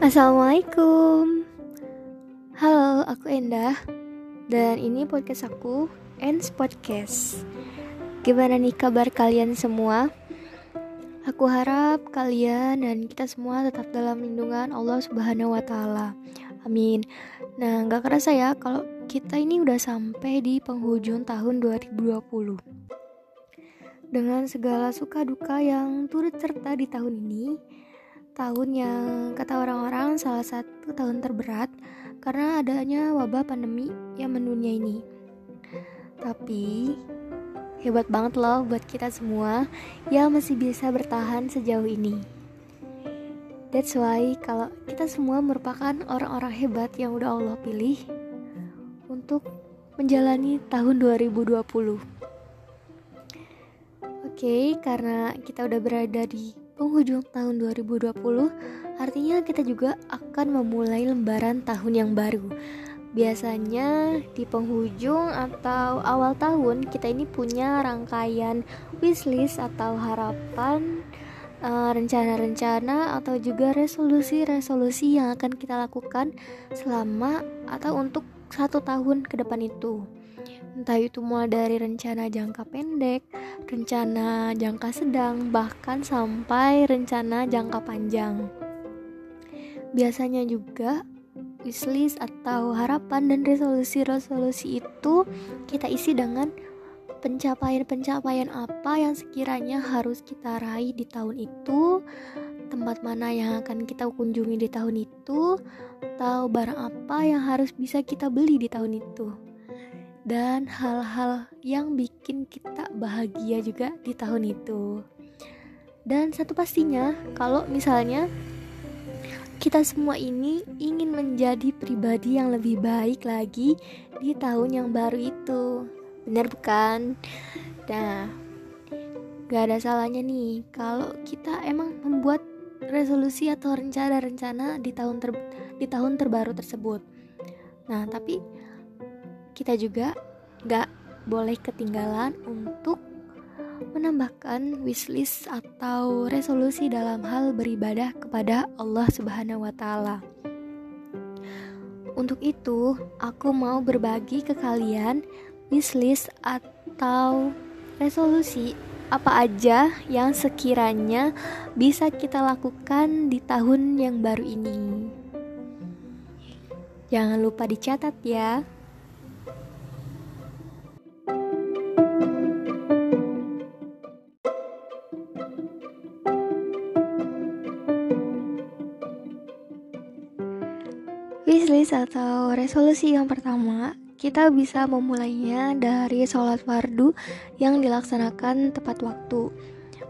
Assalamualaikum Halo, aku Endah Dan ini podcast aku, Ends Podcast Gimana nih kabar kalian semua? Aku harap kalian dan kita semua tetap dalam lindungan Allah Subhanahu wa Ta'ala. Amin. Nah, gak kerasa ya kalau kita ini udah sampai di penghujung tahun 2020. Dengan segala suka duka yang turut serta di tahun ini, tahun yang kata orang-orang salah satu tahun terberat karena adanya wabah pandemi yang mendunia ini. Tapi hebat banget loh buat kita semua yang masih bisa bertahan sejauh ini. That's why kalau kita semua merupakan orang-orang hebat yang udah Allah pilih untuk menjalani tahun 2020. Okay, karena kita udah berada di penghujung tahun 2020 artinya kita juga akan memulai lembaran tahun yang baru. Biasanya di penghujung atau awal tahun kita ini punya rangkaian wishlist atau harapan eh, rencana-rencana atau juga resolusi-resolusi yang akan kita lakukan selama atau untuk satu tahun ke depan itu entah itu mulai dari rencana jangka pendek, rencana jangka sedang, bahkan sampai rencana jangka panjang. Biasanya juga wishlist atau harapan dan resolusi-resolusi itu kita isi dengan pencapaian-pencapaian apa yang sekiranya harus kita raih di tahun itu, tempat mana yang akan kita kunjungi di tahun itu, atau barang apa yang harus bisa kita beli di tahun itu dan hal-hal yang bikin kita bahagia juga di tahun itu. Dan satu pastinya, kalau misalnya kita semua ini ingin menjadi pribadi yang lebih baik lagi di tahun yang baru itu. Benar bukan? Nah, gak ada salahnya nih kalau kita emang membuat resolusi atau rencana-rencana di tahun ter di tahun terbaru tersebut. Nah, tapi kita juga gak boleh ketinggalan untuk menambahkan wishlist atau resolusi dalam hal beribadah kepada Allah Subhanahu wa taala. Untuk itu, aku mau berbagi ke kalian wishlist atau resolusi apa aja yang sekiranya bisa kita lakukan di tahun yang baru ini. Jangan lupa dicatat ya. Atau resolusi yang pertama, kita bisa memulainya dari sholat fardu yang dilaksanakan tepat waktu.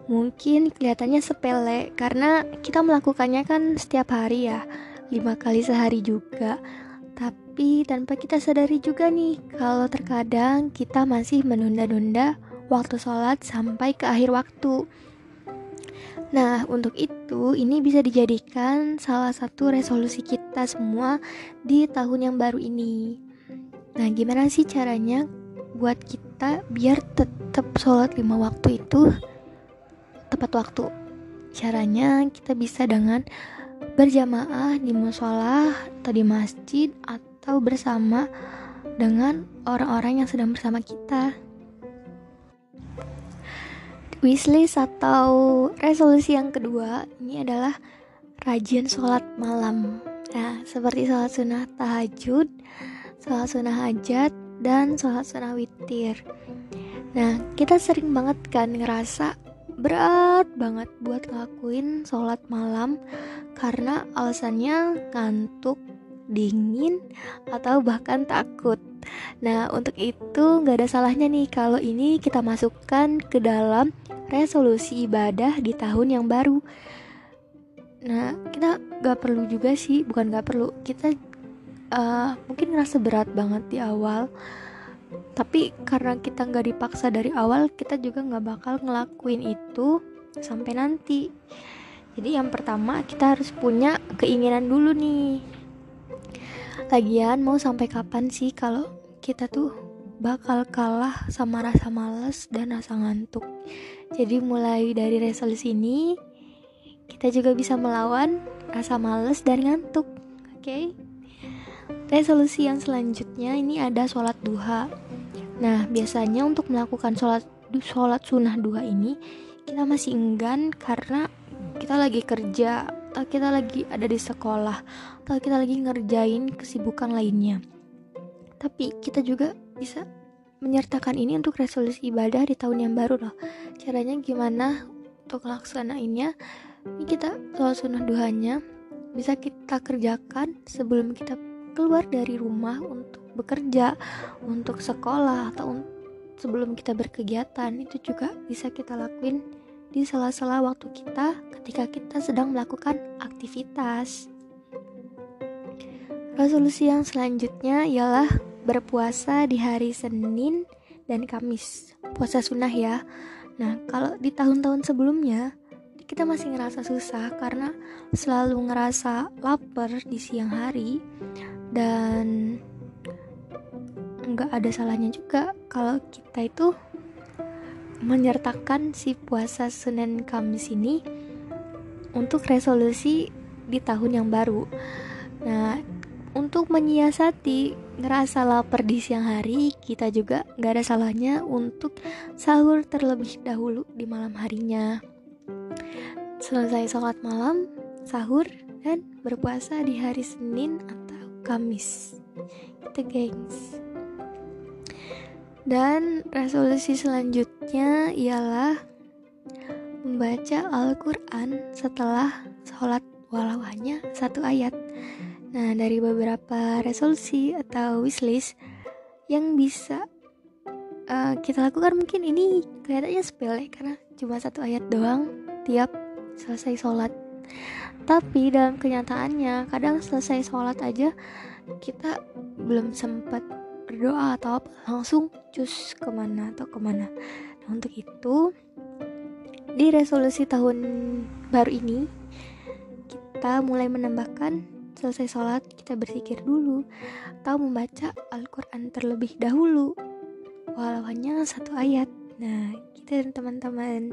Mungkin kelihatannya sepele karena kita melakukannya kan setiap hari ya, lima kali sehari juga. Tapi tanpa kita sadari juga nih, kalau terkadang kita masih menunda-nunda waktu sholat sampai ke akhir waktu. Nah, untuk itu ini bisa dijadikan salah satu resolusi kita semua di tahun yang baru ini. Nah, gimana sih caranya buat kita biar tetap sholat lima waktu itu tepat waktu? Caranya kita bisa dengan berjamaah di musola atau di masjid atau bersama dengan orang-orang yang sedang bersama kita wishlist atau resolusi yang kedua ini adalah rajin sholat malam. Nah seperti sholat sunnah tahajud sholat sunnah hajat dan sholat sunnah witir. Nah kita sering banget kan ngerasa berat banget buat ngelakuin sholat malam karena alasannya ngantuk dingin atau bahkan takut Nah, untuk itu nggak ada salahnya nih kalau ini kita masukkan ke dalam resolusi ibadah di tahun yang baru. Nah, kita nggak perlu juga sih, bukan nggak perlu. Kita uh, mungkin ngerasa berat banget di awal, tapi karena kita nggak dipaksa dari awal, kita juga nggak bakal ngelakuin itu sampai nanti. Jadi yang pertama kita harus punya keinginan dulu nih Lagian mau sampai kapan sih kalau kita tuh bakal kalah sama rasa males dan rasa ngantuk. Jadi mulai dari resolusi ini kita juga bisa melawan rasa males dan ngantuk. Oke. Okay? Resolusi yang selanjutnya ini ada sholat duha. Nah, biasanya untuk melakukan sholat sholat sunnah duha ini kita masih enggan karena kita lagi kerja atau kita lagi ada di sekolah atau kita lagi ngerjain kesibukan lainnya tapi kita juga bisa menyertakan ini untuk resolusi ibadah di tahun yang baru loh. Caranya gimana untuk laksanainnya ini kita soal sunnah duhanya bisa kita kerjakan sebelum kita keluar dari rumah untuk bekerja untuk sekolah atau sebelum kita berkegiatan. Itu juga bisa kita lakuin di sela-sela waktu kita ketika kita sedang melakukan aktivitas. Resolusi yang selanjutnya ialah berpuasa di hari Senin dan Kamis. Puasa sunnah ya. Nah, kalau di tahun-tahun sebelumnya kita masih ngerasa susah karena selalu ngerasa lapar di siang hari dan nggak ada salahnya juga kalau kita itu menyertakan si puasa Senin Kamis ini untuk resolusi di tahun yang baru. Nah, untuk menyiasati ngerasa lapar di siang hari, kita juga gak ada salahnya untuk sahur terlebih dahulu di malam harinya. Selesai sholat malam, sahur, dan berpuasa di hari Senin atau Kamis. Itu gengs. Dan resolusi selanjutnya ialah membaca Al-Quran setelah sholat walau hanya satu ayat. Nah, dari beberapa resolusi atau wishlist yang bisa uh, kita lakukan mungkin ini kelihatannya sepele karena cuma satu ayat doang tiap selesai sholat. Tapi dalam kenyataannya kadang selesai sholat aja kita belum sempat berdoa atau apa langsung cus ke mana atau ke mana. Nah, untuk itu di resolusi tahun baru ini kita mulai menambahkan selesai sholat kita bersikir dulu atau membaca Al-Quran terlebih dahulu walau hanya satu ayat. Nah kita dan teman-teman.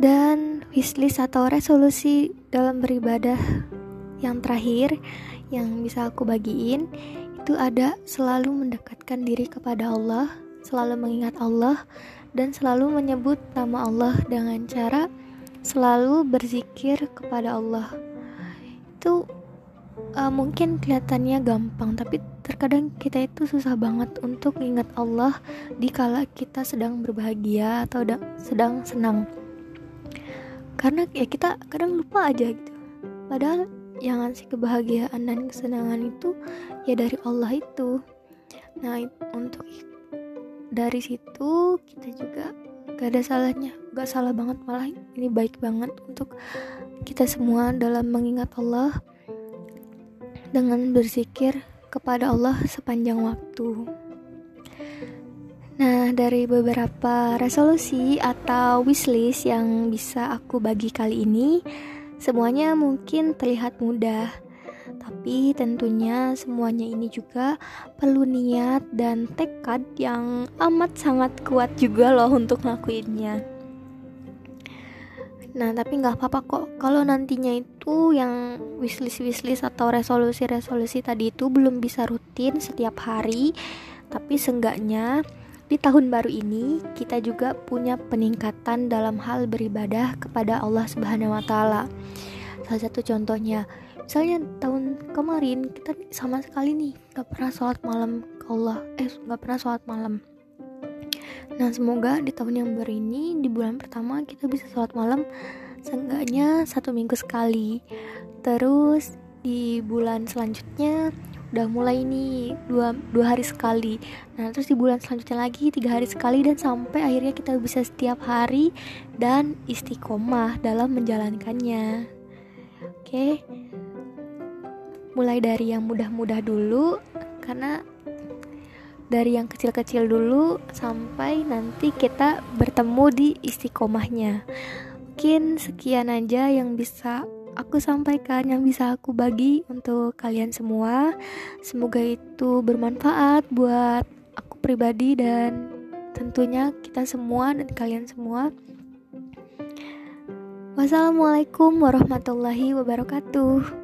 Dan wishlist atau resolusi dalam beribadah yang terakhir yang bisa aku bagiin itu ada selalu mendekatkan diri kepada Allah, selalu mengingat Allah dan selalu menyebut nama Allah dengan cara selalu berzikir kepada Allah. Itu uh, mungkin kelihatannya gampang, tapi terkadang kita itu susah banget untuk ingat Allah di kala kita sedang berbahagia atau sedang senang. Karena ya kita kadang lupa aja gitu. Padahal yang ngasih kebahagiaan dan kesenangan itu ya dari Allah itu. Nah untuk dari situ kita juga gak ada salahnya. Gak salah banget malah ini baik banget untuk kita semua dalam mengingat Allah dengan berzikir kepada Allah sepanjang waktu. Nah, dari beberapa resolusi atau wishlist yang bisa aku bagi kali ini, Semuanya mungkin terlihat mudah, tapi tentunya semuanya ini juga perlu niat dan tekad yang amat sangat kuat juga loh untuk ngelakuinnya. Nah, tapi nggak apa-apa kok kalau nantinya itu yang wishlist wishlist atau resolusi resolusi tadi itu belum bisa rutin setiap hari, tapi seenggaknya di tahun baru ini kita juga punya peningkatan dalam hal beribadah kepada Allah Subhanahu wa taala. Salah satu contohnya, misalnya tahun kemarin kita sama sekali nih gak pernah sholat malam ke Allah, eh gak pernah sholat malam. Nah semoga di tahun yang baru ini di bulan pertama kita bisa sholat malam seenggaknya satu minggu sekali. Terus di bulan selanjutnya udah mulai nih dua, dua hari sekali. Nah terus di bulan selanjutnya lagi tiga hari sekali dan sampai akhirnya kita bisa setiap hari dan istiqomah dalam menjalankannya. Oke. Mulai dari yang mudah-mudah dulu karena dari yang kecil-kecil dulu sampai nanti kita bertemu di istiqomahnya. Mungkin sekian aja yang bisa aku sampaikan yang bisa aku bagi untuk kalian semua. Semoga itu bermanfaat buat aku pribadi dan tentunya kita semua dan kalian semua. Wassalamualaikum warahmatullahi wabarakatuh